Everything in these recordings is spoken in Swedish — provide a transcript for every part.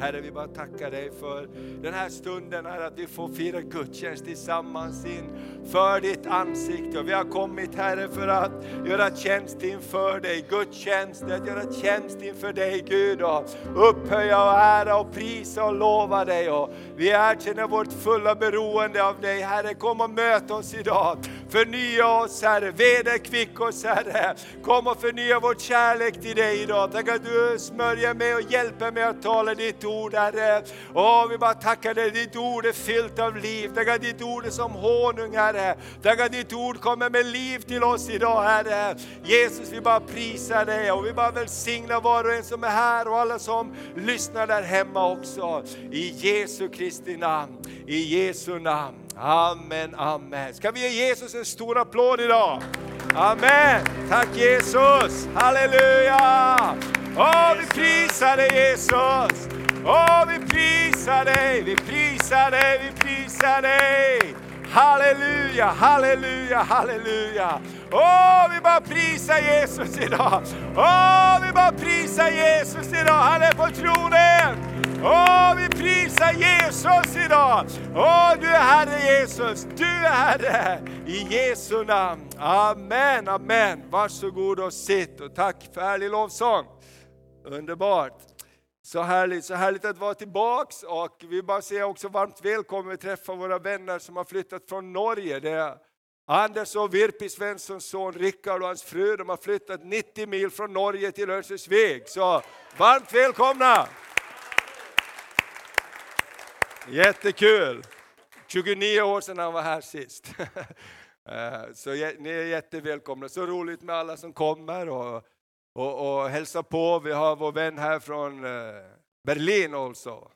Herre, vi bara tackar dig för den här stunden, här att vi får fira gudstjänst tillsammans inför ditt ansikte. Och vi har kommit Herre för att göra tjänst inför dig, gudstjänst, att göra tjänst inför dig Gud och upphöja och ära och prisa och lova dig. Och vi erkänner vårt fulla beroende av dig Herre, kom och möt oss idag. Förnya oss Herre, vederkvick oss Herre. Kom och förnya vår kärlek till dig idag. Tack att du smörjer mig och hjälper mig att tala ditt ord Herre. Åh, vi bara tackar dig, ditt ord är fyllt av liv. Tack att ditt ord är som honung Herre. Tack att ditt ord kommer med liv till oss idag Herre. Jesus, vi bara prisar dig och vi bara välsignar var och en som är här och alla som lyssnar där hemma också. I Jesu Kristi namn, i Jesu namn. Amen, amen. Ska vi ge Jesus en stor applåd idag? Amen. Tack Jesus. Halleluja. Åh, vi prisar dig Jesus. Åh, vi prisar dig, vi prisar dig, vi prisar dig. Halleluja, halleluja, halleluja. Åh, vi bara prisar Jesus idag. Åh, vi bara prisar Jesus idag. Han är på tronen. Åh, vi prisar Jesus idag. Åh, du är Herre Jesus. Du är Herre. I Jesu namn. Amen, amen. Varsågod och sitt och tack för härlig lovsång. Underbart. Så härligt, så härligt att vara tillbaks och vi bara säga också varmt välkommen att träffa våra vänner som har flyttat från Norge. Det är Anders och Virpi Svenssons son Rickard och hans fru, de har flyttat 90 mil från Norge till Örnsköldsvik. Så varmt välkomna! Jättekul! 29 år sedan han var här sist. Eh, så ni är jättevälkomna. Så roligt med alla som kommer och, och, och hälsa på. Vi har vår vän här från eh, Berlin också.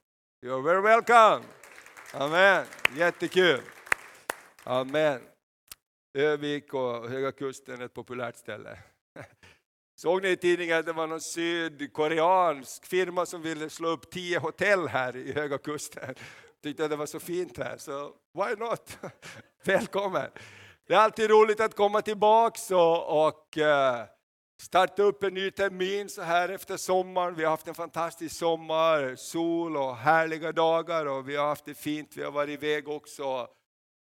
You're very welcome! Amen, jättekul! Amen. Övik och Höga Kusten är ett populärt ställe. Såg ni i tidningen att det var någon sydkoreansk firma som ville slå upp tio hotell här i Höga Kusten? Tyckte att det var så fint här, så why not? Välkommen! Det är alltid roligt att komma tillbaks och, och eh, starta upp en ny termin så här efter sommaren. Vi har haft en fantastisk sommar, sol och härliga dagar och vi har haft det fint. Vi har varit iväg också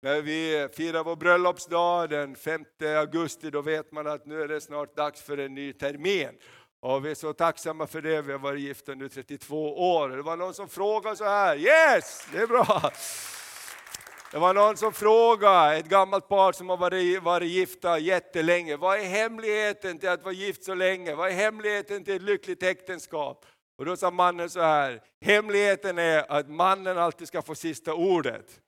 när vi firar vår bröllopsdag den 5 augusti, då vet man att nu är det snart dags för en ny termin. Och vi är så tacksamma för det, vi har varit gifta nu 32 år. Det var någon som frågade så här, yes, det är bra. Det var någon som frågade, ett gammalt par som har varit, varit gifta jättelänge, vad är hemligheten till att vara gift så länge? Vad är hemligheten till ett lyckligt äktenskap? Och då sa mannen så här, hemligheten är att mannen alltid ska få sista ordet.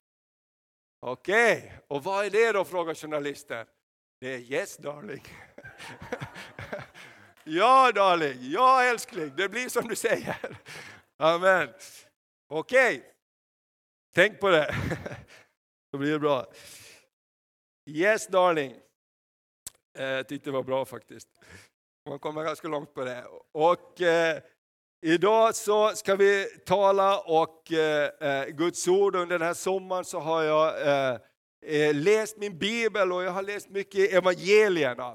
Okej, okay. och vad är det då, frågar journalisten. Det är yes darling. ja darling, ja älskling, det blir som du säger. Amen. Okej, okay. tänk på det. Då blir det bra. Yes darling. Eh, jag tyckte det var bra faktiskt. Man kommer ganska långt på det. Och eh, Idag så ska vi tala och eh, eh, Guds ord. Under den här sommaren så har jag eh, eh, läst min bibel och jag har läst mycket evangelierna.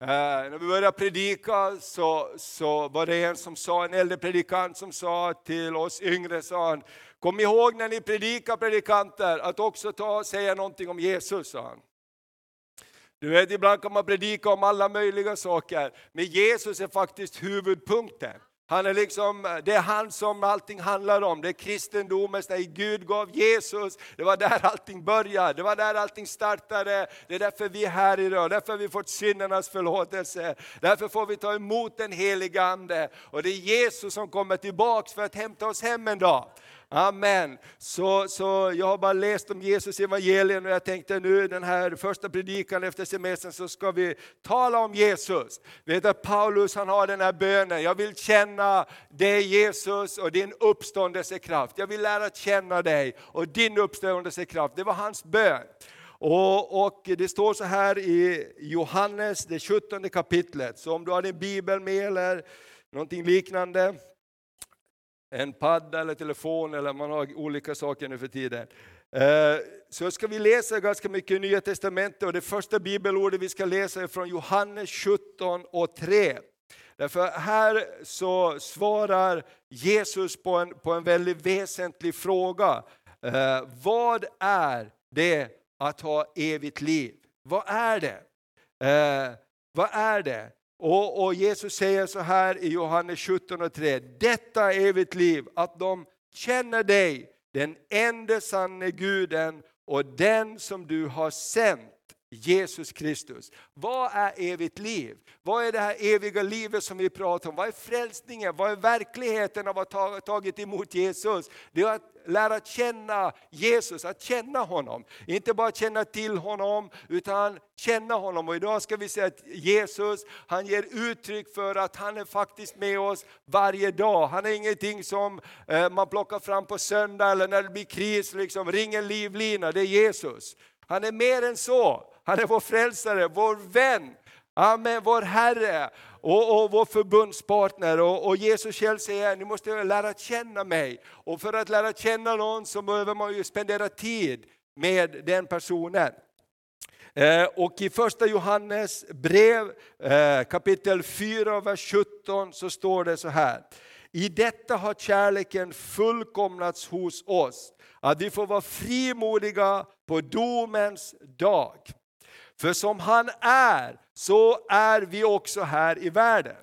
Eh, när vi började predika så, så var det en som sa, en äldre predikant som sa till oss yngre, sa han, kom ihåg när ni predikar predikanter att också ta och säga någonting om Jesus, sa han. Du vet, ibland kan man predika om alla möjliga saker, men Jesus är faktiskt huvudpunkten. Han är liksom, det är han som allting handlar om, det är kristendomen, där Gud gav Jesus, det var där allting började, det var där allting startade, det är därför vi är här idag, därför har vi fått syndernas förlåtelse, därför får vi ta emot den helige Ande. Och det är Jesus som kommer tillbaks för att hämta oss hem en dag. Amen. Så, så jag har bara läst om Jesus evangelien och jag tänkte nu den här första predikan efter semestern så ska vi tala om Jesus. Vet att Paulus han har den här bönen, jag vill känna dig Jesus och din uppståndelsekraft. Jag vill lära känna dig och din uppståndelsekraft. Det var hans bön. Och, och, det står så här i Johannes, det 17 kapitlet. Så om du har din bibel med eller någonting liknande en padda eller telefon eller man har olika saker nu för tiden. Eh, så ska vi läsa ganska mycket i Nya Testamentet och det första bibelordet vi ska läsa är från Johannes 17 och 3. Därför här så svarar Jesus på en, på en väldigt väsentlig fråga. Eh, vad är det att ha evigt liv? Vad är det? Eh, vad är det? Och, och, Jesus säger så här i Johannes 17 och 3. Detta är evigt liv, att de känner dig, den enda sanne guden och den som du har sänt Jesus Kristus. Vad är evigt liv? Vad är det här eviga livet som vi pratar om? Vad är frälsningen? Vad är verkligheten av att ha tagit emot Jesus? Det är att lära känna Jesus, att känna honom. Inte bara känna till honom, utan känna honom. Och idag ska vi säga att Jesus, han ger uttryck för att han är faktiskt med oss varje dag. Han är ingenting som eh, man plockar fram på söndag eller när det blir kris, liksom, ring en livlina, det är Jesus. Han är mer än så. Han är vår frälsare, vår vän, Amen, vår Herre och, och vår förbundspartner. Och, och, Jesus själv säger, ni måste lära känna mig. Och för att lära känna någon så behöver man ju spendera tid med den personen. Eh, och i första Johannes brev eh, kapitel 4, vers 17 så står det så här. I detta har kärleken fullkomnats hos oss, att vi får vara frimodiga på domens dag. För som han är, så är vi också här i världen.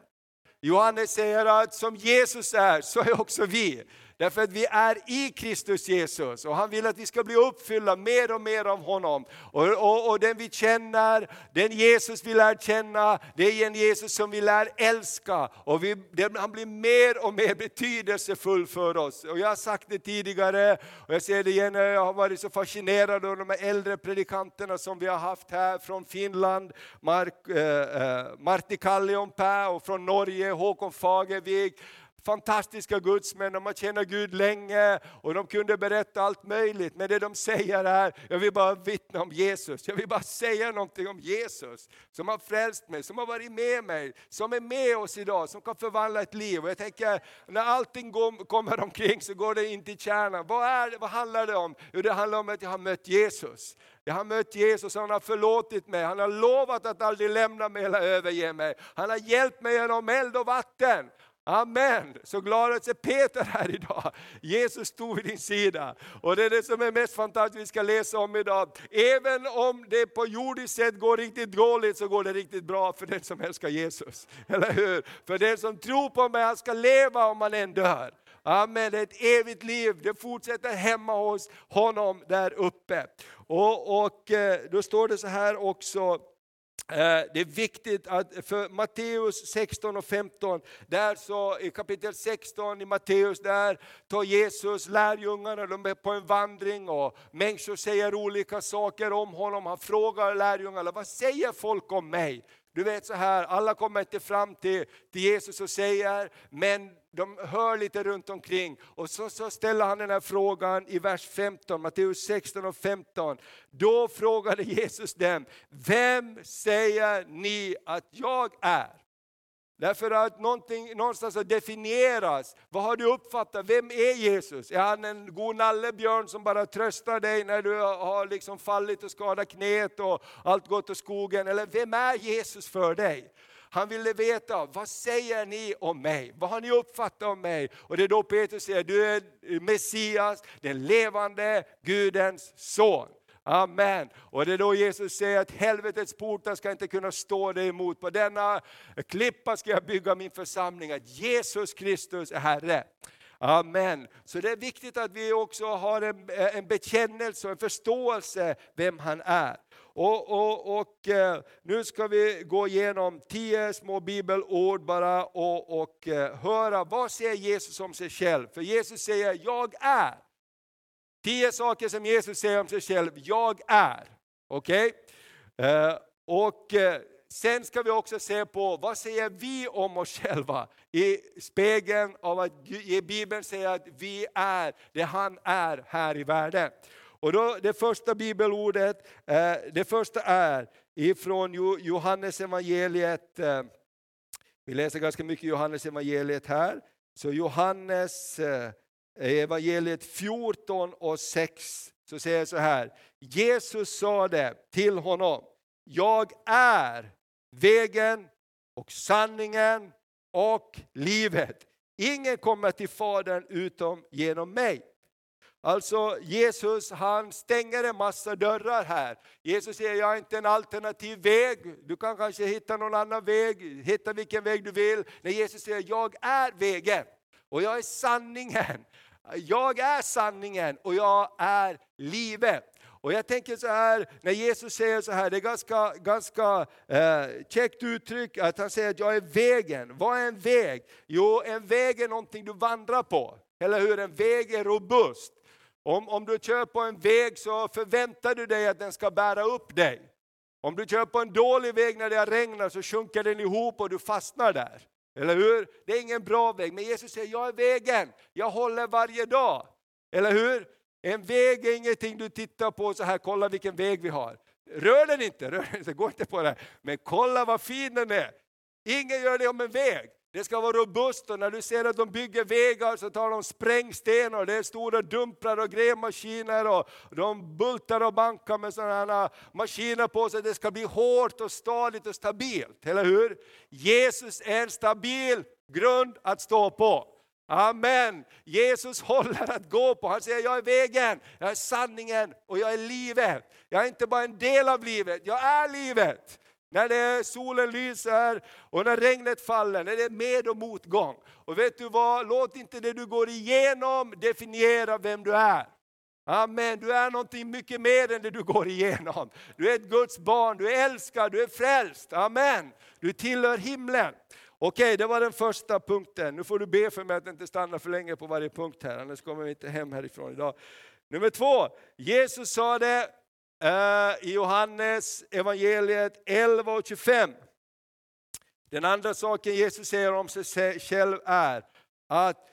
Johannes säger att som Jesus är, så är också vi. Därför att vi är i Kristus Jesus och han vill att vi ska bli uppfyllda mer och mer av honom. Och, och, och den vi känner, den Jesus vi lär känna, det är en Jesus som vi lär älska. Och vi, den, han blir mer och mer betydelsefull för oss. Och jag har sagt det tidigare och jag säger det igen, jag har varit så fascinerad av de här äldre predikanterna som vi har haft här från Finland, Mark, eh, eh Martti Kallionpää och från Norge, Håkon Fagervik fantastiska gudsmän, de har tjänat Gud länge och de kunde berätta allt möjligt. Men det de säger är, jag vill bara vittna om Jesus. Jag vill bara säga någonting om Jesus som har frälst mig, som har varit med mig, som är med oss idag, som kan förvandla ett liv. Och jag tänker, när allting går, kommer omkring så går det in till kärnan. Vad, är, vad handlar det om? Jo, det handlar om att jag har mött Jesus. Jag har mött Jesus, han har förlåtit mig, han har lovat att aldrig lämna mig eller överge mig. Han har hjälpt mig genom eld och vatten. Amen! Så glad att se Peter här idag. Jesus stod vid din sida. Och det är det som är mest fantastiskt vi ska läsa om idag. Även om det på jordiskt sätt går riktigt dåligt så går det riktigt bra för den som älskar Jesus. Eller hur? För den som tror på mig, han ska leva om han än dör. Amen, det är ett evigt liv, det fortsätter hemma hos honom där uppe. Och, och eh, då står det så här också Eh, det är viktigt att för Matteus 16 och 15, där så i kapitel 16 i Matteus, där tar Jesus lärjungarna, de är på en vandring och människor säger olika saker om honom. Han frågar lärjungarna, vad säger folk om mig? Du vet så här, alla kommer inte fram till, till Jesus och säger, men de hör lite runt omkring. Och så, så ställer han den här frågan i vers 15, Matteus 16 och 15. Då frågade Jesus dem, vem säger ni att jag är? Därför att någonting någonstans definieras. Vad har du uppfattat? Vem är Jesus? Är han en god nallebjörn som bara tröstar dig när du har liksom fallit och skadat knät och allt gått åt skogen? Eller vem är Jesus för dig? Han ville veta, vad säger ni om mig? Vad har ni uppfattat om mig? Och det är då Petrus säger, du är Messias, den levande Gudens son. Amen. Och det är då Jesus säger att helvetets portar ska inte kunna stå dig emot. På denna klippa ska jag bygga min församling, att Jesus Kristus är Herre. Amen. Så det är viktigt att vi också har en, en bekännelse och en förståelse vem han är. Och, och, och eh, nu ska vi gå igenom tio små bibelord bara och, och eh, höra vad säger Jesus om sig själv. För Jesus säger, jag är. Tio saker som Jesus säger om sig själv, jag är. Okej? Okay? Och eh, sen ska vi också se på vad säger vi om oss själva i spegeln av att Bibeln säger att vi är det han är här i världen. Och då, det första bibelordet, eh, det första är ifrån Johannes evangeliet. Vi läser ganska mycket Johannes evangeliet här. Så Johannes i evangeliet 14 och 6 så säger jag så här. Jesus sa det till honom. Jag är vägen och sanningen och livet. Ingen kommer till Fadern utom genom mig. Alltså Jesus han stänger en massa dörrar här. Jesus säger, jag är inte en alternativ väg. Du kan kanske hitta någon annan väg, hitta vilken väg du vill. Nej, Jesus säger, jag är vägen och jag är sanningen. Jag är sanningen och jag är livet. Och jag tänker så här, när Jesus säger så här, det är ganska, ganska eh, käckt uttryck, att han säger att jag är vägen. Vad är en väg? Jo, en väg är någonting du vandrar på. Eller hur? En väg är robust. Om, om du kör på en väg så förväntar du dig att den ska bära upp dig. Om du kör på en dålig väg när det har regnat så sjunker den ihop och du fastnar där. Eller hur? Det är ingen bra väg. Men Jesus säger, jag är vägen. Jag håller varje dag. Eller hur? En väg är ingenting du tittar på så här, kolla vilken väg vi har. Rör den inte, rör den inte, gå inte på den. Men kolla vad fin den är. Ingen gör det om en väg. Det ska vara robust och när du ser att de bygger vägar så tar de sprängstenar och det är stora dumprar och grävmaskiner och de bultar och bankar med sådana maskiner på så att det ska bli hårt och stadigt och stabilt. Eller hur? Jesus är en stabil grund att stå på. Amen. Jesus håller att gå på. Han säger, jag är vägen, jag är sanningen och jag är livet. Jag är inte bara en del av livet, jag är livet. När det solen lyser och när regnet faller, när det är med och motgång. Och vet du vad, låt inte det du går igenom definiera vem du är. Amen, du är någonting mycket mer än det du går igenom. Du är ett Guds barn, du är älskad, du är frälst. Amen, du tillhör himlen. Okej, det var den första punkten. Nu får du be för mig att inte stanna för länge på varje punkt här, annars kommer vi inte hem härifrån idag. Nummer två, Jesus sa det Eh, i Johannes evangeliet 11 och 25. Den andra saken Jesus säger om sig själv är att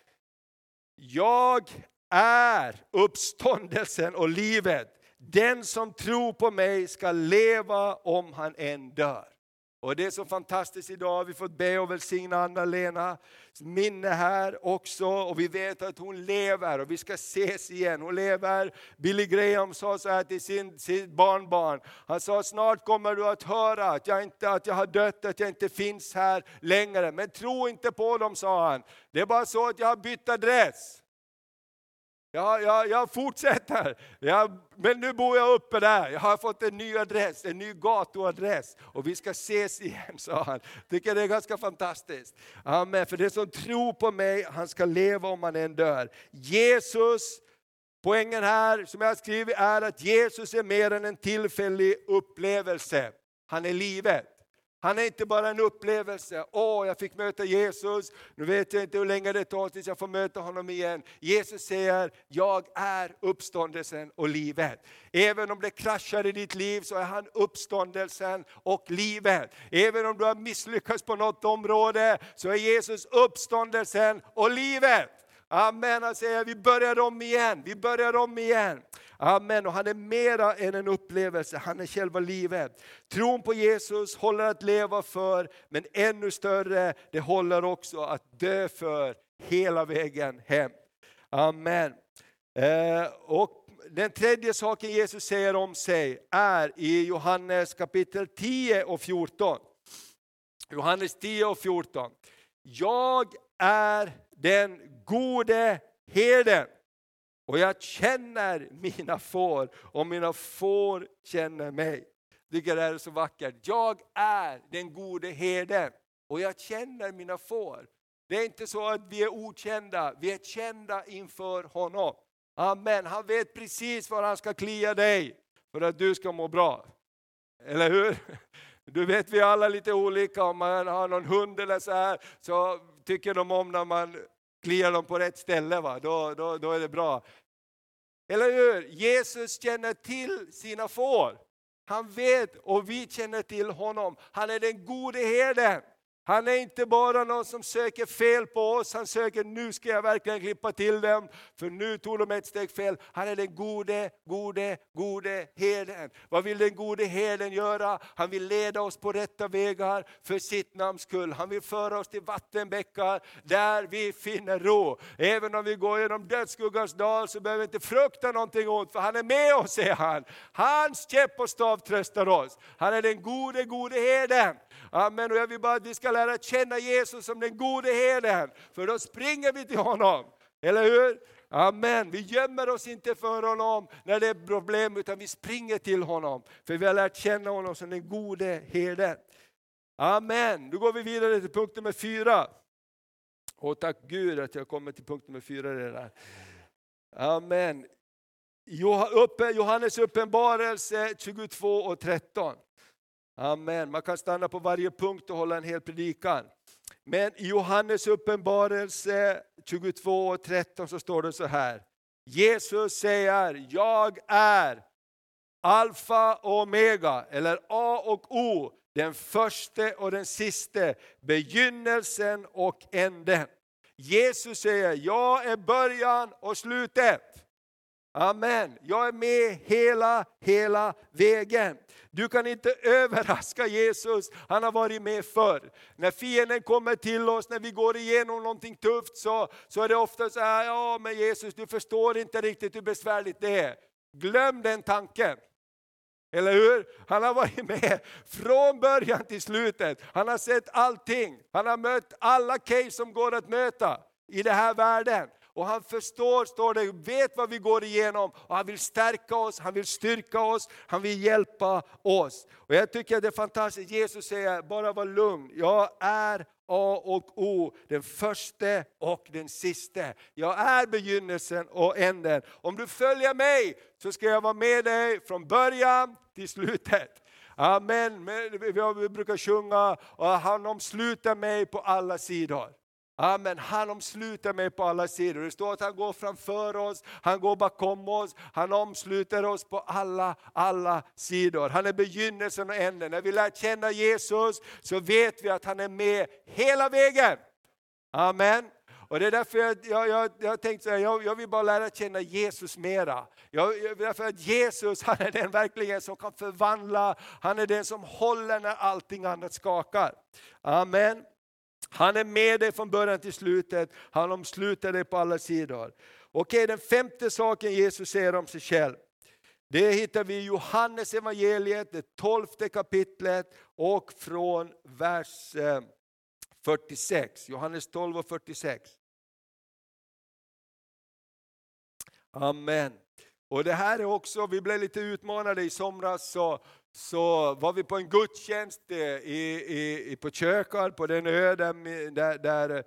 jag är uppståndelsen och livet. Den som tror på mig ska leva om han än dör. Och det är så fantastiskt idag, vi får be och välsigna Anna-Lena minne här också och vi vet att hon lever och vi ska ses igen. Hon lever. Billy Graham sa så här till sin, sitt barnbarn, han sa snart kommer du att höra att jag, inte, att jag har dött, att jag inte finns här längre. Men tro inte på dem, sa han. Det är bara så att jag har bytt adress. Jag, jag, jag fortsätter, jag, men nu bor jag uppe där. Jag har fått en ny adress, en ny gatuadress. Och vi ska ses igen, sa han. Tycker det är ganska fantastiskt. Amen. För det som tror på mig, han ska leva om han än dör. Jesus, poängen här som jag har skrivit är att Jesus är mer än en tillfällig upplevelse. Han är livet. Han är inte bara en upplevelse, åh jag fick möta Jesus, nu vet jag inte hur länge det tar tills jag får möta honom igen. Jesus säger, jag är uppståndelsen och livet. Även om det kraschar i ditt liv så är han uppståndelsen och livet. Även om du har misslyckats på något område så är Jesus uppståndelsen och livet. Amen, han säger vi börjar om igen, vi börjar om igen. Amen, och han är mera än en upplevelse, han är själva livet. Tron på Jesus håller att leva för, men ännu större, det håller också att dö för hela vägen hem. Amen. Eh, och den tredje saken Jesus säger om sig är i Johannes kapitel 10 och 14. Johannes 10 och 14. Jag är den gode herden. Och jag känner mina får och mina får känner mig. Jag tycker det här är så vackert. Jag är den gode herden och jag känner mina får. Det är inte så att vi är okända, vi är kända inför honom. Amen, han vet precis var han ska klia dig för att du ska må bra. Eller hur? Du vet vi är alla lite olika, om man har någon hund eller så här, så tycker de om när man kliar de på rätt ställe, va? Då, då, då är det bra. Eller hur? Jesus känner till sina får. Han vet och vi känner till honom. Han är den gode herden. Han är inte bara någon som söker fel på oss, han söker nu ska jag verkligen klippa till dem, för nu tog de ett steg fel. Han är den gode, gode, gode herden. Vad vill den gode herden göra? Han vill leda oss på rätta vägar för sitt namns skull. Han vill föra oss till vattenbäckar där vi finner ro. Även om vi går genom dödsskuggans dal så behöver vi inte frukta någonting ont, för han är med oss, säger han. Hans käpp och stav tröstar oss. Han är den gode, gode herden. Amen. Och jag vill bara att vi ska lära känna Jesus som den gode herden, för då springer vi till honom. Eller hur? Amen. Vi gömmer oss inte för honom när det är problem, utan vi springer till honom. För vi har lärt känna honom som den gode herden. Amen. Då går vi vidare till punkt nummer fyra. Och tack Gud att jag kommer till punkt nummer fyra redan. Amen. Johannes uppenbarelse 22 och 13. Amen. Man kan stanna på varje punkt och hålla en hel predikan. Men i Johannes uppenbarelse 22 och 13 så står det så här. Jesus säger, jag är Alfa och Omega, eller A och O, den första och den sista, begynnelsen och änden. Jesus säger, jag är början och slutet. Amen. Jag är med hela, hela vägen. Du kan inte överraska Jesus, han har varit med förr. När fienden kommer till oss, när vi går igenom någonting tufft så, så är det ofta så här, ja men Jesus du förstår inte riktigt hur besvärligt det är. Glöm den tanken. Eller hur? Han har varit med från början till slutet. Han har sett allting. Han har mött alla case som går att möta i den här världen. Och han förstår, står det, vet vad vi går igenom. Och han vill stärka oss, han vill styrka oss, han vill hjälpa oss. Och jag tycker det är fantastiskt, Jesus säger, bara var lugn. Jag är A och O, den första och den sista. Jag är begynnelsen och änden. Om du följer mig så ska jag vara med dig från början till slutet. Amen. Vi brukar sjunga, och han omsluter mig på alla sidor. Amen. Han omsluter mig på alla sidor. Det står att han går framför oss, han går bakom oss, han omsluter oss på alla, alla sidor. Han är begynnelsen och änden. När vi lär känna Jesus så vet vi att han är med hela vägen. Amen. Och det är därför jag, jag, jag, jag tänkte så här, jag, jag vill bara lära känna Jesus mera. Jag, därför att Jesus han är den verkligen som kan förvandla, han är den som håller när allting annat skakar. Amen. Han är med dig från början till slutet, han omsluter dig på alla sidor. Okej, den femte saken Jesus säger om sig själv. Det hittar vi i Johannes evangeliet, det tolfte kapitlet och från vers eh, 46. Johannes 12 och 46. Amen. Och det här är också, vi blev lite utmanade i somras, så så var vi på en gudstjänst eh, i, i, i, på Kökar, på den ö där, där, där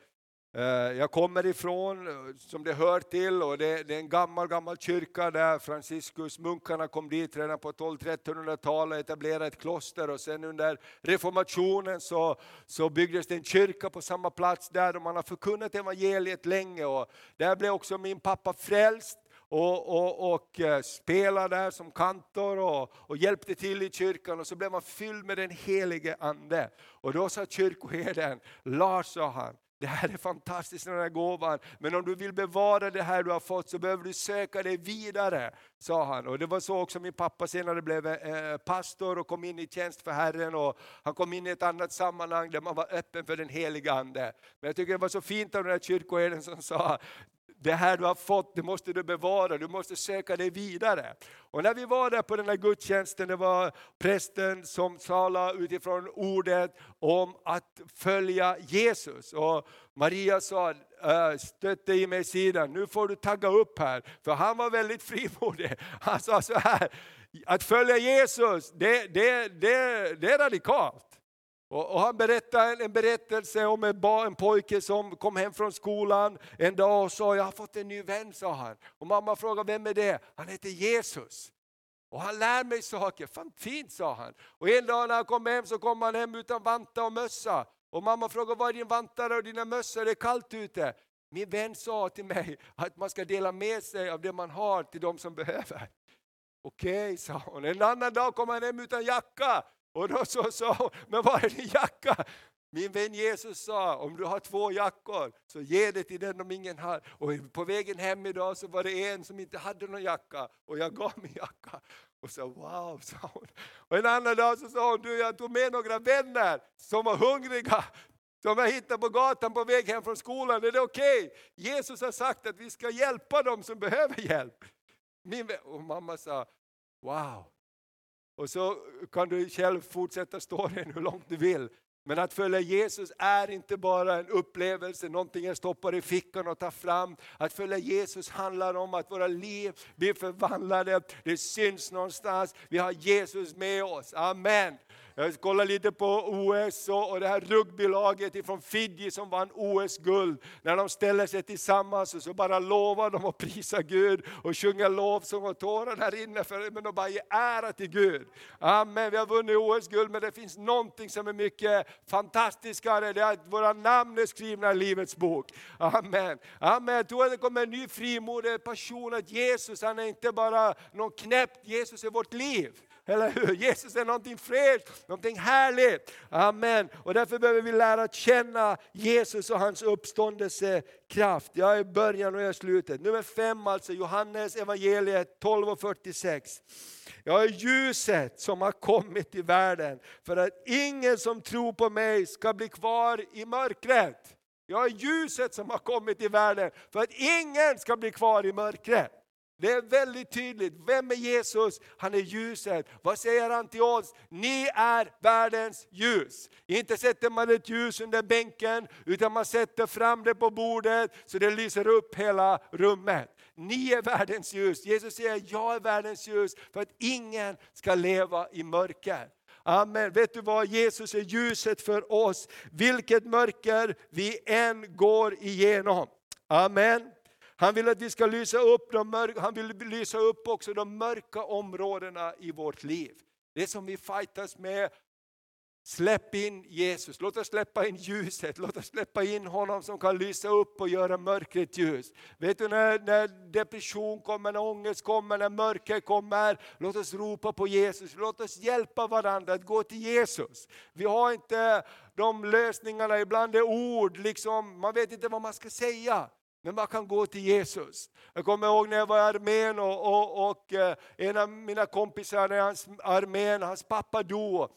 eh, jag kommer ifrån, som det hör till. Och det, det är en gammal, gammal kyrka där Franciscus-munkarna kom dit redan på 1200-1300-talet och etablerade ett kloster. Och sen under reformationen så, så byggdes det en kyrka på samma plats där och man har förkunnat evangeliet länge. Och där blev också min pappa frälst och, och, och eh, spelade där som kantor och, och, hjälpte till i kyrkan och så blev man fylld med den helige Ande. Och då sa kyrkoherden, Lars sa han, det här är fantastiskt den här gåvan, men om du vill bevara det här du har fått så behöver du söka dig vidare, sa han. Och det var så också min pappa senare blev eh, eh pastor och kom in i tjänst för Herren och han kom in i ett annat sammanhang där man var öppen för den heliga Ande. Men jag tycker det var så fint av den här kyrkoherden som sa, det här du har fått, det måste du bevara, du måste söka dig vidare. Och när vi var där på den här gudstjänsten, det var prästen som talade utifrån ordet om att följa Jesus. Och Maria sa, äh, stötte i mig sidan, nu får du tagga upp här. För han var väldigt frimodig. Han sa så här, att följa Jesus, det, det, det, det är radikalt. Och, han berättade en berättelse om en, bar, en pojke som kom hem från skolan en dag och sa, jag har fått en ny vän, sa han. Och mamma frågade, vem är det? Han heter Jesus. Och han lär mig saker, Fan, fint sa han. Och en dag när han kom hem så kom han hem utan vantar och mössa. Och mamma frågade, var är din vantar och dina mössor? Det är kallt ute. Min vän sa till mig att man ska dela med sig av det man har till de som behöver. Okej, okay, sa hon. En annan dag kom han hem utan jacka. Och då så sa hon, men var är din jacka? Min vän Jesus sa, om du har två jackor så ge det till den om ingen har. Och på vägen hem idag så var det en som inte hade någon jacka och jag gav min jacka. Och så wow, sa hon. Och en annan dag så sa hon, du jag tog med några vänner som var hungriga som jag hittade på gatan på väg hem från skolan. Är det okej? Okay? Jesus har sagt att vi ska hjälpa dem som behöver hjälp. Min och mamma sa, wow, och så kan du själv fortsätta storyn hur långt du vill. Men att följa Jesus är inte bara en upplevelse, någonting jag stoppar i fickan och tar fram. Att följa Jesus handlar om att våra liv blir förvandlade, det syns någonstans, vi har Jesus med oss. Amen. Jag kollade lite på OS och det här rugbylaget från Fiji som vann OS-guld. När de ställer sig tillsammans och så bara lovar de att prisa Gud och sjunga lovsång och tårar här inne, för, men de bara ger ära till Gud. Amen, vi har vunnit OS-guld men det finns någonting som är mycket fantastiskare, det är att våra namn är skrivna i Livets bok. Amen. Amen. Jag tror att det kommer en ny frimodig passion, att Jesus han är inte bara någon knäppt, Jesus är vårt liv. Eller hur? Jesus är någonting fräscht, någonting härligt. Amen. Och därför behöver vi lära känna Jesus och hans uppståndelsekraft. Jag är början och jag är slutet. Nummer fem alltså, Johannes evangeliet 12 och 46. Jag är ljuset som har kommit i världen för att ingen som tror på mig ska bli kvar i mörkret. Jag är ljuset som har kommit i världen för att ingen ska bli kvar i mörkret. Det är väldigt tydligt. Vem är Jesus? Han är ljuset. Vad säger han till oss? Ni är världens ljus. Inte sätter man ett ljus under bänken, utan man sätter fram det på bordet så det lyser upp hela rummet. Ni är världens ljus. Jesus säger, jag är världens ljus för att ingen ska leva i mörker. Amen. Vet du vad? Jesus är ljuset för oss, vilket mörker vi än går igenom. Amen. Han vill att vi ska lysa upp, de mörka, han vill lysa upp också de mörka områdena i vårt liv. Det som vi fightas med, Släpp in Jesus, låt oss släppa in ljuset, låt oss släppa in honom som kan lysa upp och göra mörkret ljus. Vet du när, när depression kommer, när ångest kommer, när mörker kommer, låt oss ropa på Jesus, låt oss hjälpa varandra att gå till Jesus. Vi har inte de lösningarna, ibland är ord, liksom, man vet inte vad man ska säga. Men man kan gå till Jesus. Jag kommer ihåg när jag var i armén och, och, och eh, en av mina kompisar i hans armén, hans pappa dog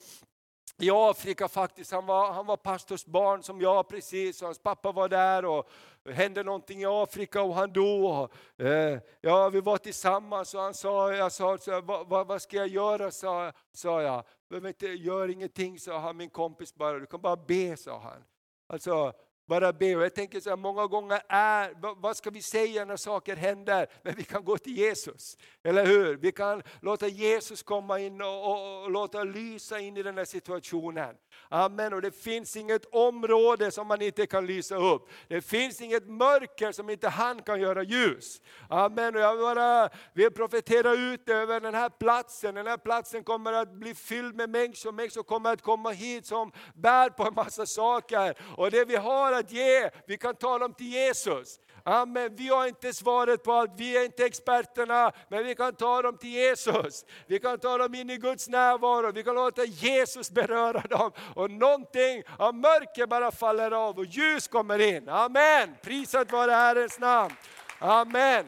i Afrika faktiskt. Han var, han var pastors barn som jag precis, och hans pappa var där och det hände någonting i Afrika och han dog. Eh, ja, vi var tillsammans och han sa, jag sa, så, vad, vad, vad ska jag göra? sa, sa jag. Inte, gör ingenting, sa han, min kompis bara, du kan bara be, sa han. Alltså, bara be. Och jag tänker så här, många gånger är, vad ska vi säga när saker händer? Men vi kan gå till Jesus, eller hur? Vi kan låta Jesus komma in och, och, och låta lysa in i den här situationen. Amen. Och det finns inget område som man inte kan lysa upp. Det finns inget mörker som inte han kan göra ljus. Amen. Och jag bara vill profetera ut över den här platsen. Den här platsen kommer att bli fylld med människor. Människor kommer att komma hit som bär på en massa saker. Och det vi har att ge, vi kan tala om till Jesus. Amen. Vi har inte svaret på allt, vi är inte experterna, men vi kan ta dem till Jesus. Vi kan ta dem in i Guds närvaro, vi kan låta Jesus beröra dem. Och någonting av mörker bara faller av och ljus kommer in. Amen. Prisat vare Herrens namn. Amen.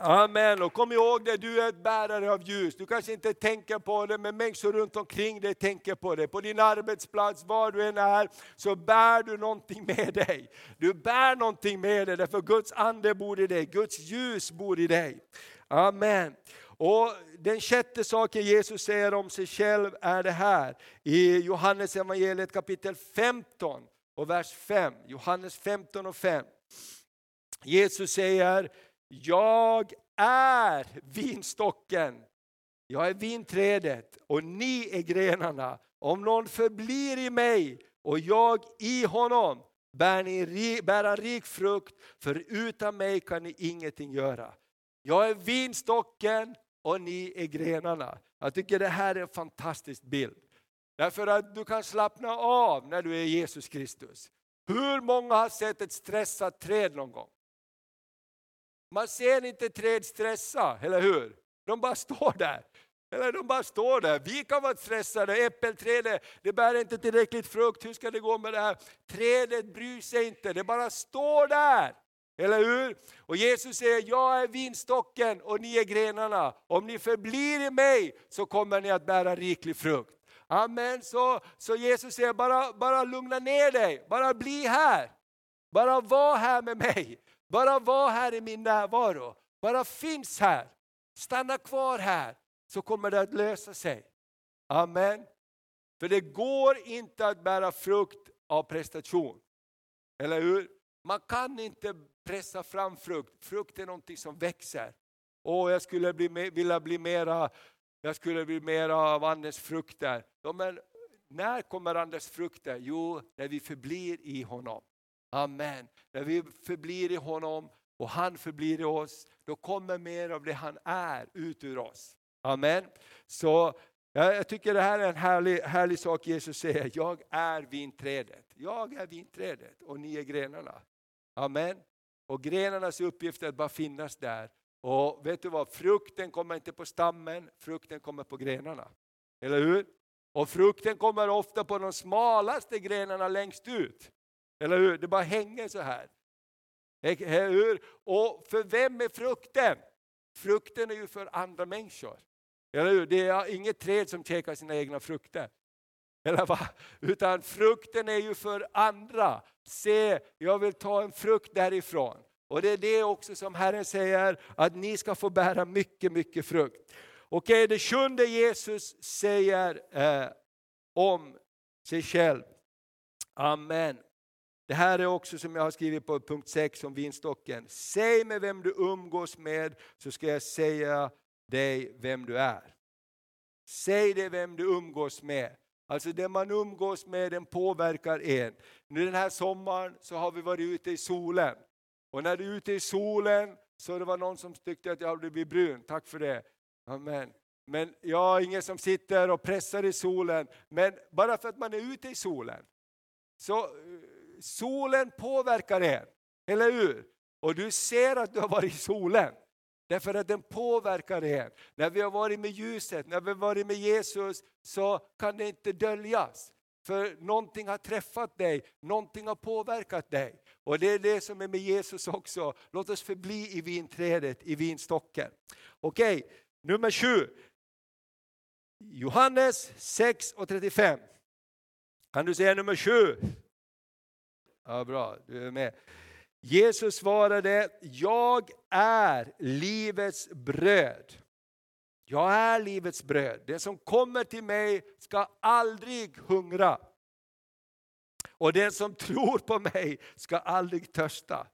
Amen. Och kom ihåg det, du är ett bärare av ljus. Du kanske inte tänker på det, men människor runt omkring dig tänker på det. På din arbetsplats, var du än är, så bär du någonting med dig. Du bär någonting med dig, därför Guds ande bor i dig, Guds ljus bor i dig. Amen. Och Den sjätte saken Jesus säger om sig själv är det här, i Johannes evangeliet kapitel 15 och vers 5. Johannes 15 och 5. Jesus säger, jag är vinstocken, jag är vinträdet och ni är grenarna. Om någon förblir i mig och jag i honom bär, ni, bär han rik frukt, för utan mig kan ni ingenting göra. Jag är vinstocken och ni är grenarna. Jag tycker det här är en fantastisk bild. Därför att du kan slappna av när du är Jesus Kristus. Hur många har sett ett stressat träd någon gång? Man ser inte träd stressa, eller hur? De bara står där. Eller de bara står där. Vi kan vara stressade. Äppelträdet, det bär inte tillräckligt frukt. Hur ska det gå med det här? Trädet bryr sig inte, det bara står där. Eller hur? Och Jesus säger, jag är vinstocken och ni är grenarna. Om ni förblir i mig så kommer ni att bära riklig frukt. Amen. Så, så Jesus säger, bara, bara lugna ner dig, bara bli här. Bara var här med mig. Bara var här i min närvaro. Bara finns här. Stanna kvar här så kommer det att lösa sig. Amen. För det går inte att bära frukt av prestation. Eller hur? Man kan inte pressa fram frukt. Frukt är någonting som växer. Och jag skulle bli, vilja bli mera, jag skulle bli mera av Andens frukter. Ja, men när kommer Andens frukter? Jo, när vi förblir i honom. Amen. När vi förblir i honom och han förblir i oss, då kommer mer av det han är ut ur oss. Amen. Så jag tycker det här är en härlig, härlig sak Jesus säger. Jag är vinträdet. Jag är vinträdet och ni är grenarna. Amen. Och grenarnas uppgift är att bara finnas där. Och vet du vad, frukten kommer inte på stammen, frukten kommer på grenarna. Eller hur? Och frukten kommer ofta på de smalaste grenarna längst ut. Eller hur? Det bara hänger så här. Eller hur? Och för vem är frukten? Frukten är ju för andra människor. Eller hur? Det är inget träd som käkar sina egna frukter. Eller va? Utan frukten är ju för andra. Se, jag vill ta en frukt därifrån. Och det är det också som Herren säger, att ni ska få bära mycket, mycket frukt. Okej, det sjunde Jesus säger eh, om sig själv. Amen. Det här är också som jag har skrivit på punkt 6 om vinstocken. Säg mig vem du umgås med så ska jag säga dig vem du är. Säg dig vem du umgås med. Alltså det man umgås med den påverkar en. Nu den här sommaren så har vi varit ute i solen. Och när du är ute i solen så det var någon som tyckte att jag hade blivit brun. Tack för det. Amen. Men jag är ingen som sitter och pressar i solen. Men bara för att man är ute i solen. Så eh, solen påverkar er, Eller hur? Och du ser att du har varit i solen. Därför att den påverkar en. När vi har varit med ljuset, när vi har varit med Jesus så kan det inte döljas. För någonting har träffat dig, någonting har påverkat dig. Och det är det som är med Jesus också. Låt oss förbli i vinträdet, i vinstocken. Okej, nummer sju. Johannes 6 och 35. Kan du säga nummer sju? Ja, bra, du är med. Jesus svarade, jag är livets bröd. Jag är livets bröd. Det som kommer till mig ska aldrig hungra. Och den som tror på mig ska aldrig törsta.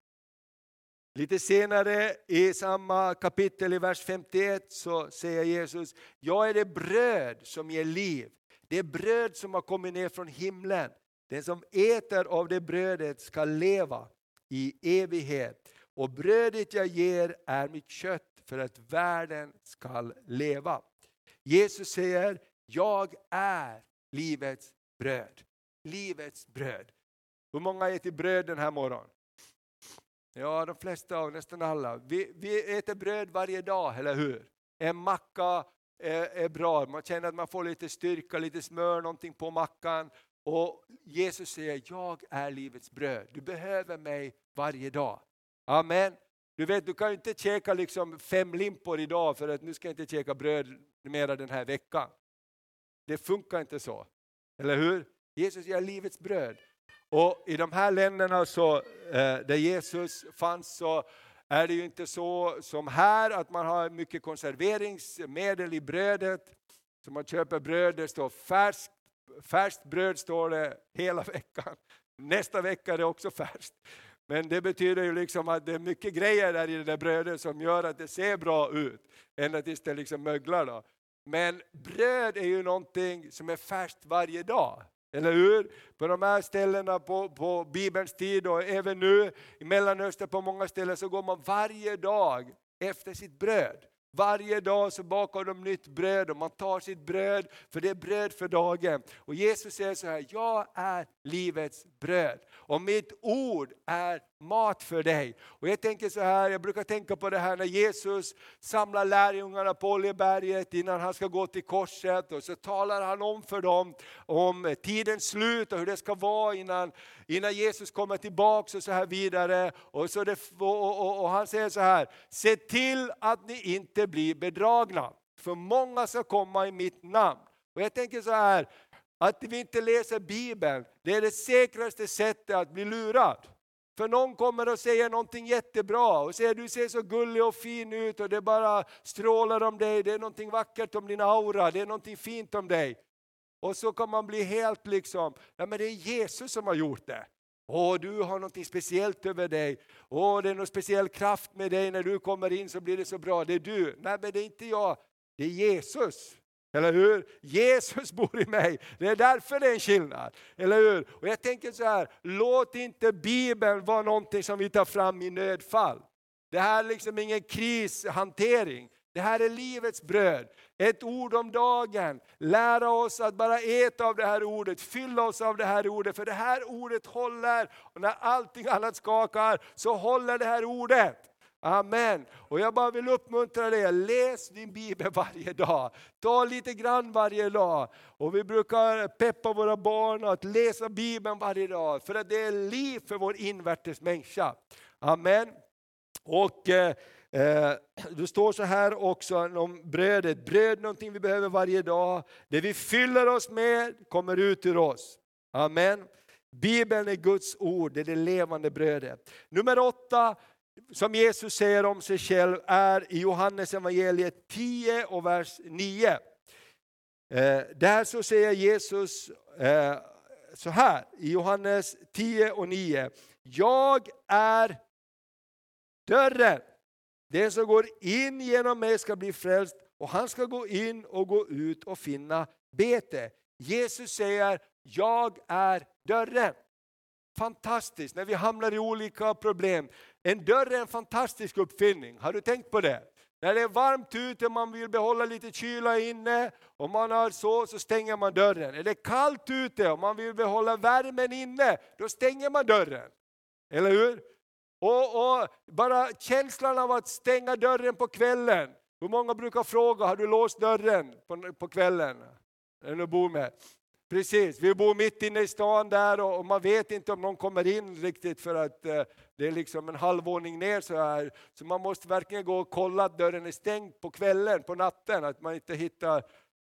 Lite senare i samma kapitel i vers 51 så säger Jesus, jag är det bröd som ger liv. Det bröd som har kommit ner från himlen. Den som äter av det brödet ska leva i evighet. Och brödet jag ger är mitt kött för att världen ska leva. Jesus säger, jag är livets bröd. Livets bröd. Hur många äter bröd den här morgonen? Ja, de flesta av nästan alla. Vi, vi äter bröd varje dag, eller hur? En macka är, är, bra, man känner att man får lite styrka, lite smör, någonting på mackan. Och Jesus säger, jag är livets bröd. Du behöver mig varje dag. Amen. Du vet, du kan inte käka liksom fem limpor idag för att nu ska jag inte käka bröd mera den här veckan. Det funkar inte så. Eller hur? Jesus är livets bröd. Och i de här länderna så, eh, där Jesus fanns så är det ju inte så som här att man har mycket konserveringsmedel i brödet. Så man köper bröd, det står färskt, färskt bröd står det hela veckan. Nästa vecka är det också färskt. Men det betyder ju liksom att det är mycket grejer där i det där brödet som gör att det ser bra ut, ända tills det liksom möglar. Då. Men bröd är ju någonting som är färskt varje dag. Eller hur? På de här ställena på, på Bibelns tid och även nu i Mellanöstern på många ställen så går man varje dag efter sitt bröd. Varje dag så bakar de nytt bröd och man tar sitt bröd, för det är bröd för dagen. Och Jesus säger så här, jag är livets bröd och mitt ord är mat för dig. Och jag tänker så här, jag brukar tänka på det här när Jesus samlar lärjungarna på Oljeberget innan han ska gå till korset och så talar han om för dem om tidens slut och hur det ska vara innan, innan Jesus kommer tillbaks och så här vidare. Och, så det, och, och, och han säger så här, se till att ni inte blir bedragna, för många ska komma i mitt namn. Och jag tänker så här, att vi inte läser Bibeln, det är det säkraste sättet att bli lurad. För någon kommer och säger någonting jättebra och säger du ser så gullig och fin ut och det bara strålar om dig, det är någonting vackert om din aura, det är någonting fint om dig. och så kan man bli helt liksom, ja men det är Jesus som har gjort det. Åh, du har något speciellt över dig. Åh, det är någon speciell kraft med dig. När du kommer in så blir det så bra. Det är du. Nej, men det är inte jag. Det är Jesus. Eller hur? Jesus bor i mig. Det är därför det är en skillnad. Eller hur? Och jag tänker så här, låt inte Bibeln vara någonting som vi tar fram i nödfall. Det här är liksom ingen krishantering. Det här är livets bröd. Ett ord om dagen. Lära oss att bara äta av det här ordet, fylla oss av det här ordet. För det här ordet håller. Och när allting annat skakar så håller det här ordet. Amen. Och jag bara vill uppmuntra dig, läs din bibel varje dag. Ta lite grann varje dag. Och vi brukar peppa våra barn att läsa bibeln varje dag. För att det är liv för vår invärtes människa. Amen. Och eh, eh, det står så här också om brödet. Bröd är någonting vi behöver varje dag. Det vi fyller oss med kommer ut ur oss. Amen. Bibeln är Guds ord, det är det levande brödet. Nummer åtta, som Jesus säger om sig själv är i Johannes evangeliet 10 och vers 9. Eh, där så säger Jesus eh, så här i Johannes 10 och 9. Jag är dörren. Den som går in genom mig ska bli frälst och han ska gå in och gå ut och finna bete. Jesus säger, jag är dörren. Fantastiskt, när vi hamnar i olika problem. En dörr är en fantastisk uppfinning, har du tänkt på det? När det är varmt ute och man vill behålla lite kyla inne, och man har så, så stänger man dörren. Är det kallt ute och man vill behålla värmen inne, då stänger man dörren. Eller hur? Och, och, bara känslan av att stänga dörren på kvällen. Hur många brukar fråga, har du låst dörren på, på kvällen? Den du bor med. Precis, vi bor mitt inne i stan där och, man vet inte om någon kommer in riktigt för att eh, det är liksom en halvvåning ner så här. Så man måste verkligen gå och kolla att dörren är stängd på kvällen, på natten, att man inte hittar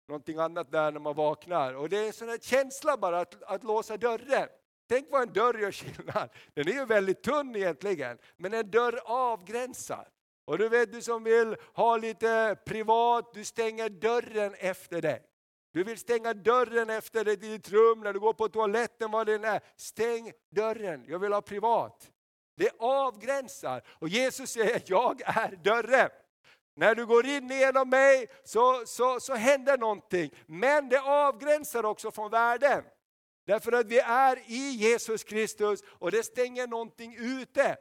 någonting annat där när man vaknar. Och det är en sån här känsla bara att, att låsa dörren. Tänk vad en dörr gör skillnad. Den är ju väldigt tunn egentligen, men en dörr avgränsar. Och du vet, du som vill ha lite privat, du stänger dörren efter dig. Du vill stänga dörren efter dig i ditt rum, när du går på toaletten, vad det än är. Stäng dörren, jag vill ha privat. Det avgränsar. Och Jesus säger, jag är dörren. När du går in genom mig så, så, så händer någonting. Men det avgränsar också från världen. Därför att vi är i Jesus Kristus och det stänger någonting ute.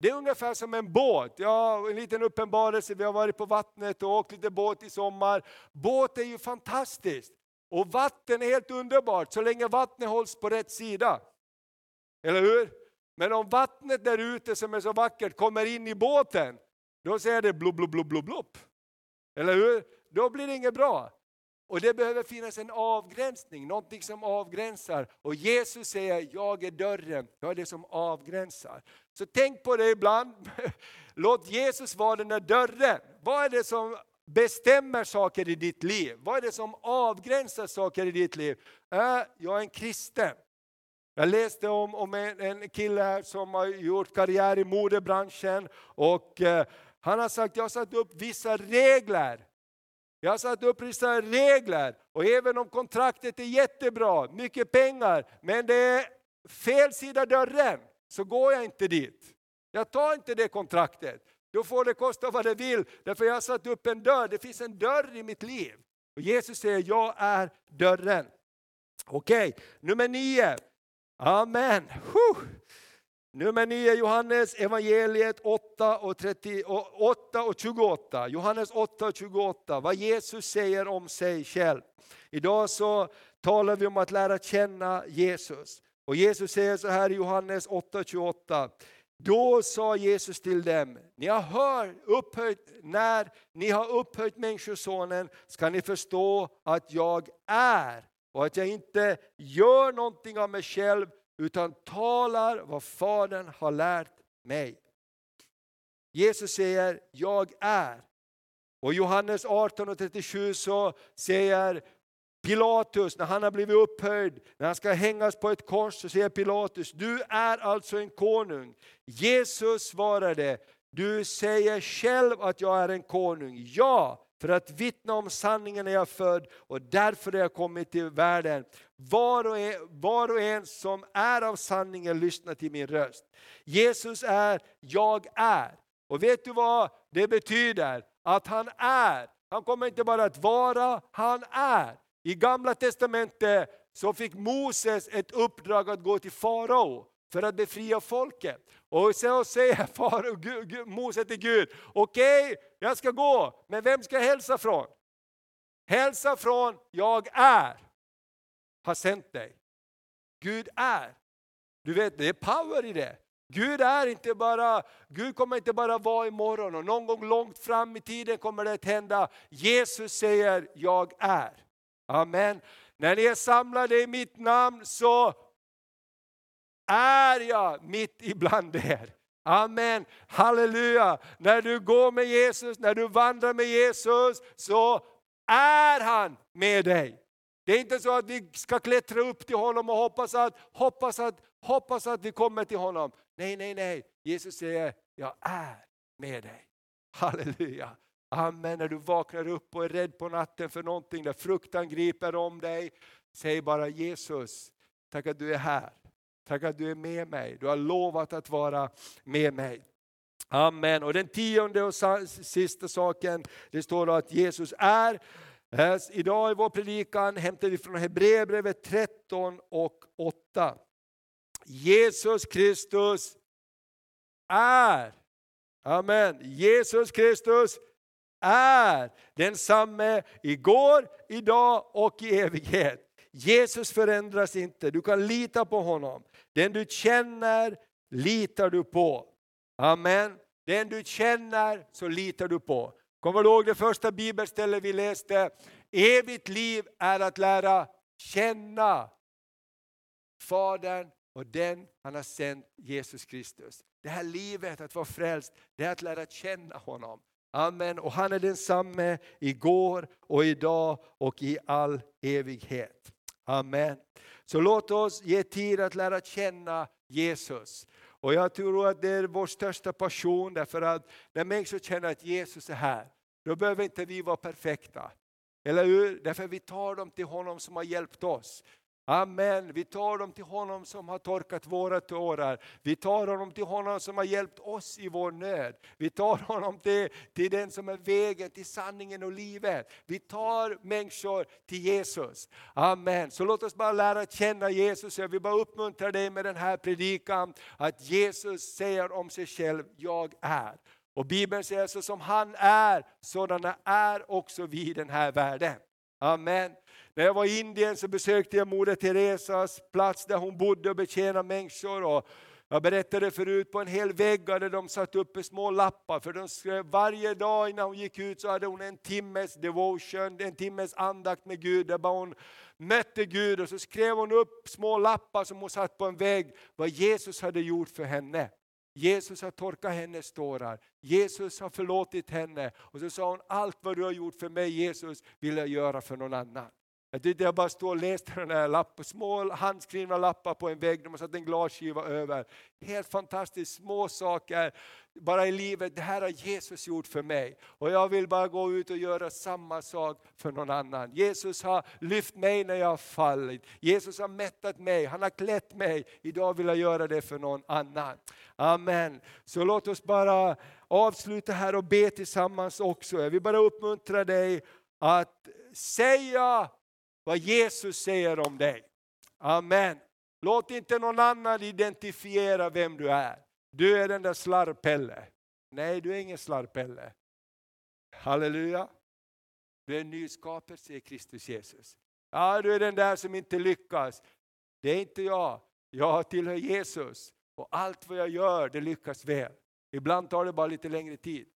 Det är ungefär som en båt. Ja, en liten uppenbarelse, vi har varit på vattnet och åkt lite båt i sommar. Båt är ju fantastiskt. Och vatten är helt underbart så länge vattnet hålls på rätt sida. Eller hur? Men om vattnet där ute som är så vackert kommer in i båten, då säger det blub, blub, blub, blub, blub. Eller hur? Då blir det inget bra. Och det behöver finnas en avgränsning, någonting som avgränsar. Och Jesus säger, jag är dörren, jag är det som avgränsar. Så tänk på det ibland, låt Jesus vara den där dörren. Vad är det som bestämmer saker i ditt liv? Vad är det som avgränsar saker i ditt liv? Äh, jag är en kristen. Jag läste om, om en, en kille här som har gjort karriär i modebranschen och eh, han har sagt, jag har satt upp vissa regler jag har satt upp vissa regler och även om kontraktet är jättebra, mycket pengar, men det är fel sida dörren, så går jag inte dit. Jag tar inte det kontraktet. Då får det kosta vad det vill, därför jag har satt upp en dörr. Det finns en dörr i mitt liv. Och Jesus säger, jag är dörren. Okej, okay. nummer nio. Amen. Huh. Nummer 9, Johannes evangeliet 8 och, 30, 8 och 28. Johannes 8 och 28, vad Jesus säger om sig själv. Idag så talar vi om att lära känna Jesus. Och Jesus säger så här i Johannes 8 och 28. Då sa Jesus till dem, ni har hört upphöjt, när ni har upphöjt Människosonen ska ni förstå att jag är och att jag inte gör någonting av mig själv utan talar vad Fadern har lärt mig. Jesus säger, jag är. Och Johannes 18 och 37 så säger Pilatus, när han har blivit upphöjd, när han ska hängas på ett kors, så säger Pilatus, du är alltså en konung. Jesus svarade, du säger själv att jag är en konung. Ja, för att vittna om sanningen är jag född och därför är jag kommit till världen. Var och, en, var och en som är av sanningen lyssnar till min röst. Jesus är, jag är. Och vet du vad det betyder? Att han är. Han kommer inte bara att vara, han är. I gamla testamentet så fick Moses ett uppdrag att gå till farao för att befria folket. Och så säger far, Mose till Gud, okej, okay, jag ska gå, men vem ska jag hälsa från? Hälsa från, jag är, har sänt dig. Gud är. Du vet, det är power i det. Gud är inte bara, Gud kommer inte bara vara imorgon och någon gång långt fram i tiden kommer det att hända. Jesus säger, jag är. Amen. När ni är samlade i mitt namn så är jag mitt ibland er. Amen, halleluja. När du går med Jesus, när du vandrar med Jesus så är han med dig. Det är inte så att vi ska klättra upp till honom och hoppas att, hoppas att, hoppas att vi kommer till honom. Nej, nej, nej. Jesus säger, jag är med dig. Halleluja. Amen. När du vaknar upp och är rädd på natten för någonting, där fruktan griper om dig, säg bara Jesus, tack att du är här. Tack att du är med mig. Du har lovat att vara med mig. Amen. Och den tionde och sista saken, det står att Jesus är. Eh, idag i vår predikan hämtar vi från Hebreerbrevet 13 och 8. Jesus Kristus är. Amen. Jesus Kristus är densamme igår, idag och i evighet. Jesus förändras inte, du kan lita på honom. Den du känner litar du på. Amen. Den du känner så litar du på. Kommer du ihåg det första bibelstället vi läste? Evigt liv är att lära känna Fadern och den han har sänt, Jesus Kristus. Det här livet, att vara frälst, det är att lära känna honom. Amen. Och han är densamme igår och idag och i all evighet. Amen. Så låt oss ge tid att lära känna Jesus. Och jag tror att det är vår största passion därför att när människor känner att Jesus är här, då behöver inte vi vara perfekta. Eller hur? Därför vi tar dem till honom som har hjälpt oss. Amen. Vi tar dem till honom som har torkat våra tårar. Vi tar honom till honom som har hjälpt oss i vår nöd. Vi tar honom till, till den som är vägen, till sanningen och livet. Vi tar människor till Jesus. Amen. Så låt oss bara lära känna Jesus. Jag vill bara uppmuntra dig med den här predikan. Att Jesus säger om sig själv, jag är. Och Bibeln säger så som han är, sådana är också vi i den här världen. Amen. När jag var i Indien så besökte jag Moder Teresas plats där hon bodde och betjänade människor. Och jag berättade förut på en hel vägg hade de satt upp små lappar för de skrev, varje dag innan hon gick ut så hade hon en timmes devotion, en timmes andakt med Gud där hon mötte Gud och så skrev hon upp små lappar som hon satt på en vägg vad Jesus hade gjort för henne. Jesus har torkat hennes tårar, Jesus har förlåtit henne och så sa hon allt vad du har gjort för mig Jesus vill jag göra för någon annan. Jag tyckte jag bara stod och läste den här lappen, små handskrivna lappar på en vägg, de har satt en glasskiva över. Helt fantastiskt, små saker bara i livet, det här har Jesus gjort för mig. Och jag vill bara gå ut och göra samma sak för någon annan. Jesus har lyft mig när jag har fallit. Jesus har mättat mig, han har klätt mig. Idag vill jag göra det för någon annan. Amen. Så låt oss bara avsluta här och be tillsammans också. Jag vill bara uppmuntra dig att säga vad Jesus säger om dig. Amen. Låt inte någon annan identifiera vem du är. Du är den där slarvpelle. Nej, du är ingen slarvpelle. Halleluja. Du är en ny skapelse i Kristus Jesus. Ja, du är den där som inte lyckas. Det är inte jag. Jag tillhör Jesus. Och allt vad jag gör, det lyckas väl. Ibland tar det bara lite längre tid.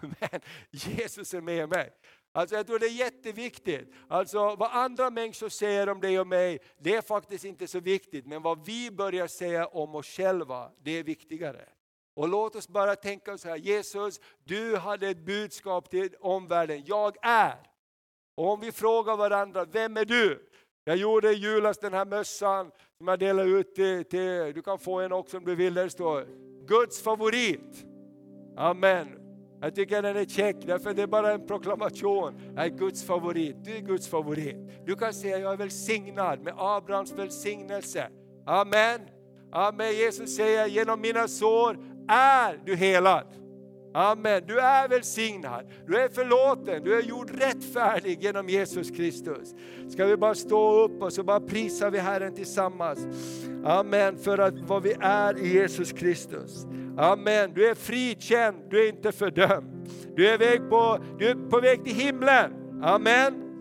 Men Jesus är med mig. Alltså jag tror det är jätteviktigt. Alltså vad andra människor säger om dig och mig, det är faktiskt inte så viktigt. Men vad vi börjar säga om oss själva, det är viktigare. Och låt oss bara tänka så här, Jesus, du hade ett budskap till omvärlden, jag är. Och om vi frågar varandra, vem är du? Jag gjorde i julas den här mössan som jag delade ut till, till, du kan få en också om du vill, där det står Guds favorit. Amen. Jag tycker den är check, därför det är bara en proklamation. Jag är Guds favorit, du är Guds favorit. Du kan säga, jag är välsignad med Abrahams välsignelse. Amen. Amen. Jesus säger, genom mina sår är du helad. Amen. Du är välsignad, du är förlåten, du är gjord rättfärdig genom Jesus Kristus. Ska vi bara stå upp och så bara prisar vi Herren tillsammans. Amen, för att vad vi är i Jesus Kristus. Amen, du är frikänd, du är inte fördömd. Du är, väg på, du är på väg till himlen. Amen.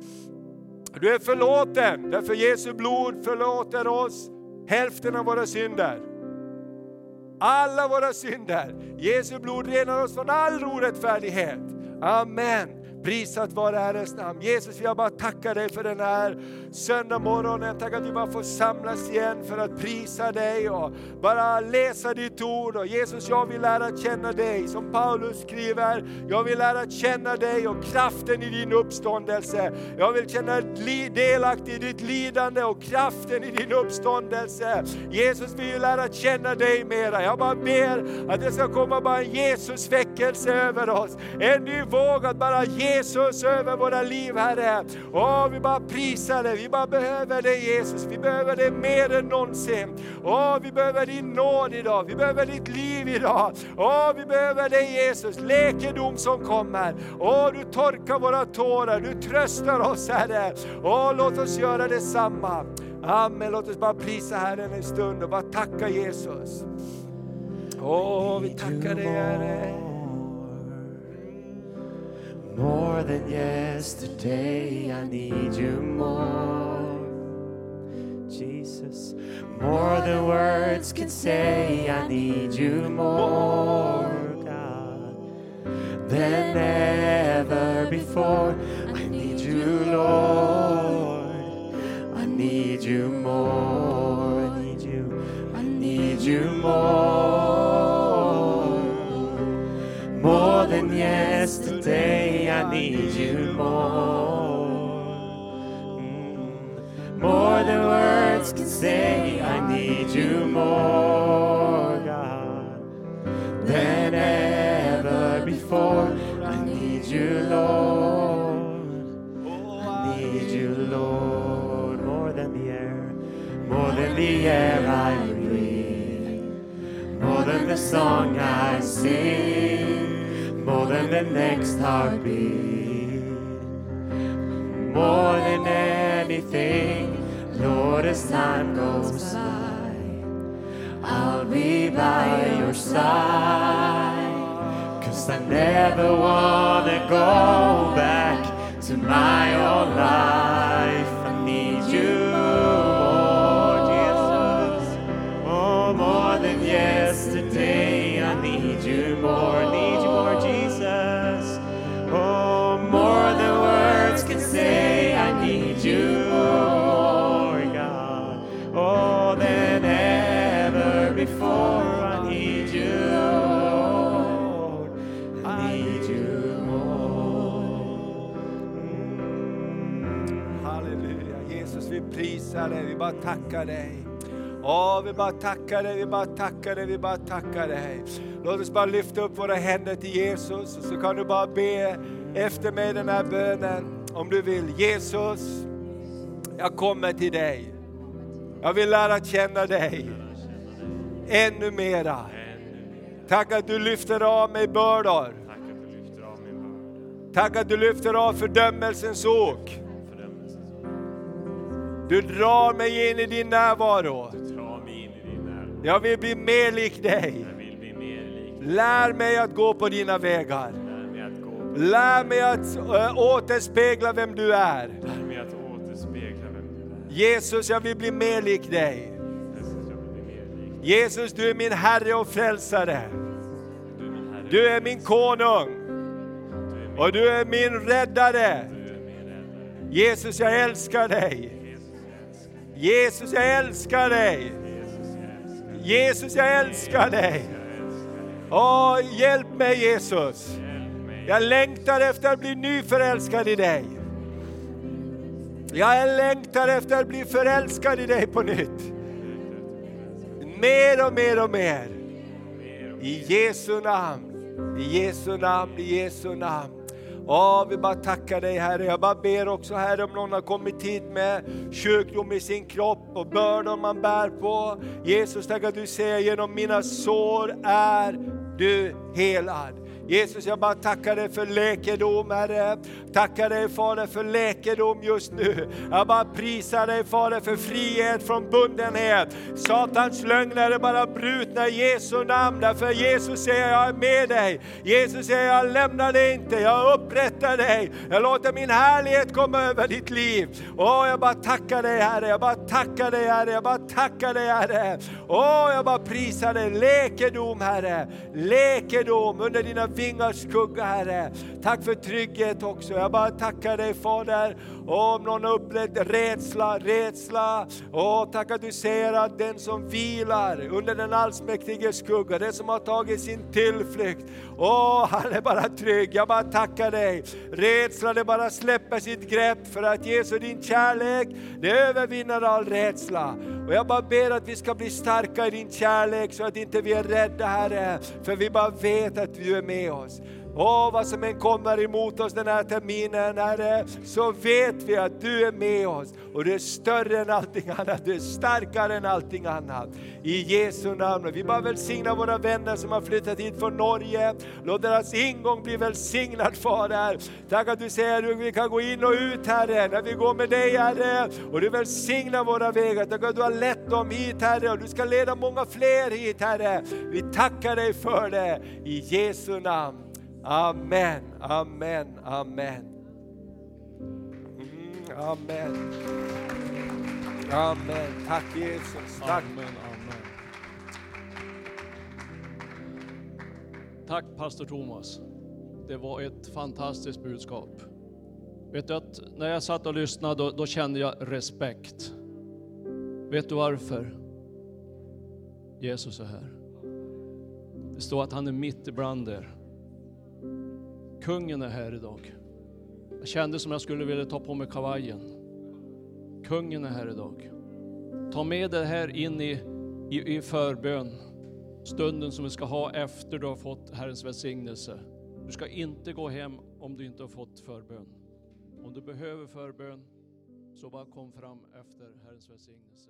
Du är förlåten, därför Jesu blod förlåter oss hälften av våra synder. Alla våra synder. Jesu blod renar oss från all orättfärdighet. Amen. Prisat vare Herrens namn. Jesus, jag bara tackar dig för den här söndag morgonen. Tack att vi bara får samlas igen för att prisa dig och bara läsa ditt ord. Och Jesus, jag vill lära känna dig. Som Paulus skriver, jag vill lära känna dig och kraften i din uppståndelse. Jag vill känna delaktig i ditt lidande och kraften i din uppståndelse. Jesus, vi vill lära känna dig mera. Jag bara ber att det ska komma bara en Jesusväckelse över oss. En ny våg att bara Jesus över våra liv Herre. Åh, vi bara prisar dig, vi bara behöver dig Jesus. Vi behöver dig mer än någonsin. Åh, vi behöver din nåd idag, vi behöver ditt liv idag. Åh, vi behöver dig Jesus, läkedom som kommer. Åh, du torkar våra tårar, du tröstar oss Herre. Åh, låt oss göra detsamma. Amen, låt oss bara prisa Herren en stund och bara tacka Jesus. Åh, vi tackar dig Herre. More than yesterday, I need you more. Jesus, more than words can say, I need you more, God, than ever before. I need you, Lord. I need you more. I need you. I need you more. More than yesterday, I need you more. More than words can say, I need you more, God, than ever before. I need you, Lord. I need you, Lord, more than the air, more than the air I breathe, more than the song I sing, more than the next heartbeat, more than anything, Lord, as time goes by, I'll be by your side. Cause I never wanna go back to my old life. I need you more. Oh, more than yesterday. I need you more, tackar dig. Åh, vi bara tackar dig, vi bara tackar dig, vi bara tackar dig. Låt oss bara lyfta upp våra händer till Jesus och så kan du bara be efter mig den här bönen om du vill. Jesus, jag kommer till dig. Jag vill lära känna dig ännu mera. Tack att du lyfter av mig bördor. Tack att du lyfter av. Tack att du lyfter av fördömelsens ok. Du drar mig in i din närvaro. Jag vill bli mer lik dig. Lär mig att gå på dina vägar. Lär mig att äh, återspegla vem du är. Jesus, jag vill bli mer lik dig. Jesus, du är min Herre och Frälsare. Du är min konung och du är min räddare. Jesus, jag älskar dig. Jesus, jag älskar dig. Jesus, jag älskar dig. Åh, hjälp mig Jesus. Jag längtar efter att bli nyförälskad i dig. Jag längtar efter att bli förälskad i dig på nytt. Mer och mer och mer. I Jesu namn. I Jesu namn, i Jesu namn. Ja, vi bara tackar dig Herre. Jag bara ber också Herre om någon har kommit hit med sjukdom i sin kropp och bördor man bär på. Jesus, tack att du säger genom mina sår är du helad. Jesus, jag bara tackar dig för läkedom, Herre. Tackar dig Fader för läkedom just nu. Jag bara prisar dig Fader för frihet från bundenhet. Satans lögner är bara brutna i Jesu namn. Därför Jesus säger jag är med dig. Jesus säger jag lämnar dig inte, jag upprättar dig. Jag låter min härlighet komma över ditt liv. Åh, jag bara tackar dig Herre, jag bara tackar dig Herre, jag bara tackar dig Herre. Åh, jag bara prisar dig. Läkedom Herre, läkedom under dina vingars skugga Herre. Tack för trygghet också. Jag bara tackar dig Fader. Om någon har upplevt rädsla, rädsla. åh tack att du säger att den som vilar under den allsmäktiges skugga, den som har tagit sin tillflykt. Åh, han är bara trygg. Jag bara tackar dig. Rädsla, det bara släpper sitt grepp för att Jesus din kärlek, det övervinner all rädsla. Och jag bara ber att vi ska bli starka i din kärlek så att inte vi är rädda Herre. För vi bara vet att du är med oss. Åh, vad som än kommer emot oss den här terminen, Herre, så vet vi att du är med oss. Och du är större än allting annat, du är starkare än allting annat. I Jesu namn. Vi bara välsignar våra vänner som har flyttat hit från Norge. Låt deras ingång bli välsignad, Fader. Tack att du säger att vi kan gå in och ut, Herre, när vi går med dig, Herre. Och du välsignar våra vägar. Tack att du har lett dem hit, Herre, och du ska leda många fler hit, Herre. Vi tackar dig för det, i Jesu namn. Amen, amen, amen. Mm, amen. Amen. Tack Jesus. Tack. Amen, amen. Tack pastor Thomas. Det var ett fantastiskt budskap. Vet du att när jag satt och lyssnade då, då kände jag respekt. Vet du varför? Jesus är här. Det står att han är mitt ibland er. Kungen är här idag. Jag kände som jag skulle vilja ta på mig kavajen. Kungen är här idag. Ta med det här in i, i, i förbön. Stunden som vi ska ha efter du har fått Herrens välsignelse. Du ska inte gå hem om du inte har fått förbön. Om du behöver förbön så bara kom fram efter Herrens välsignelse.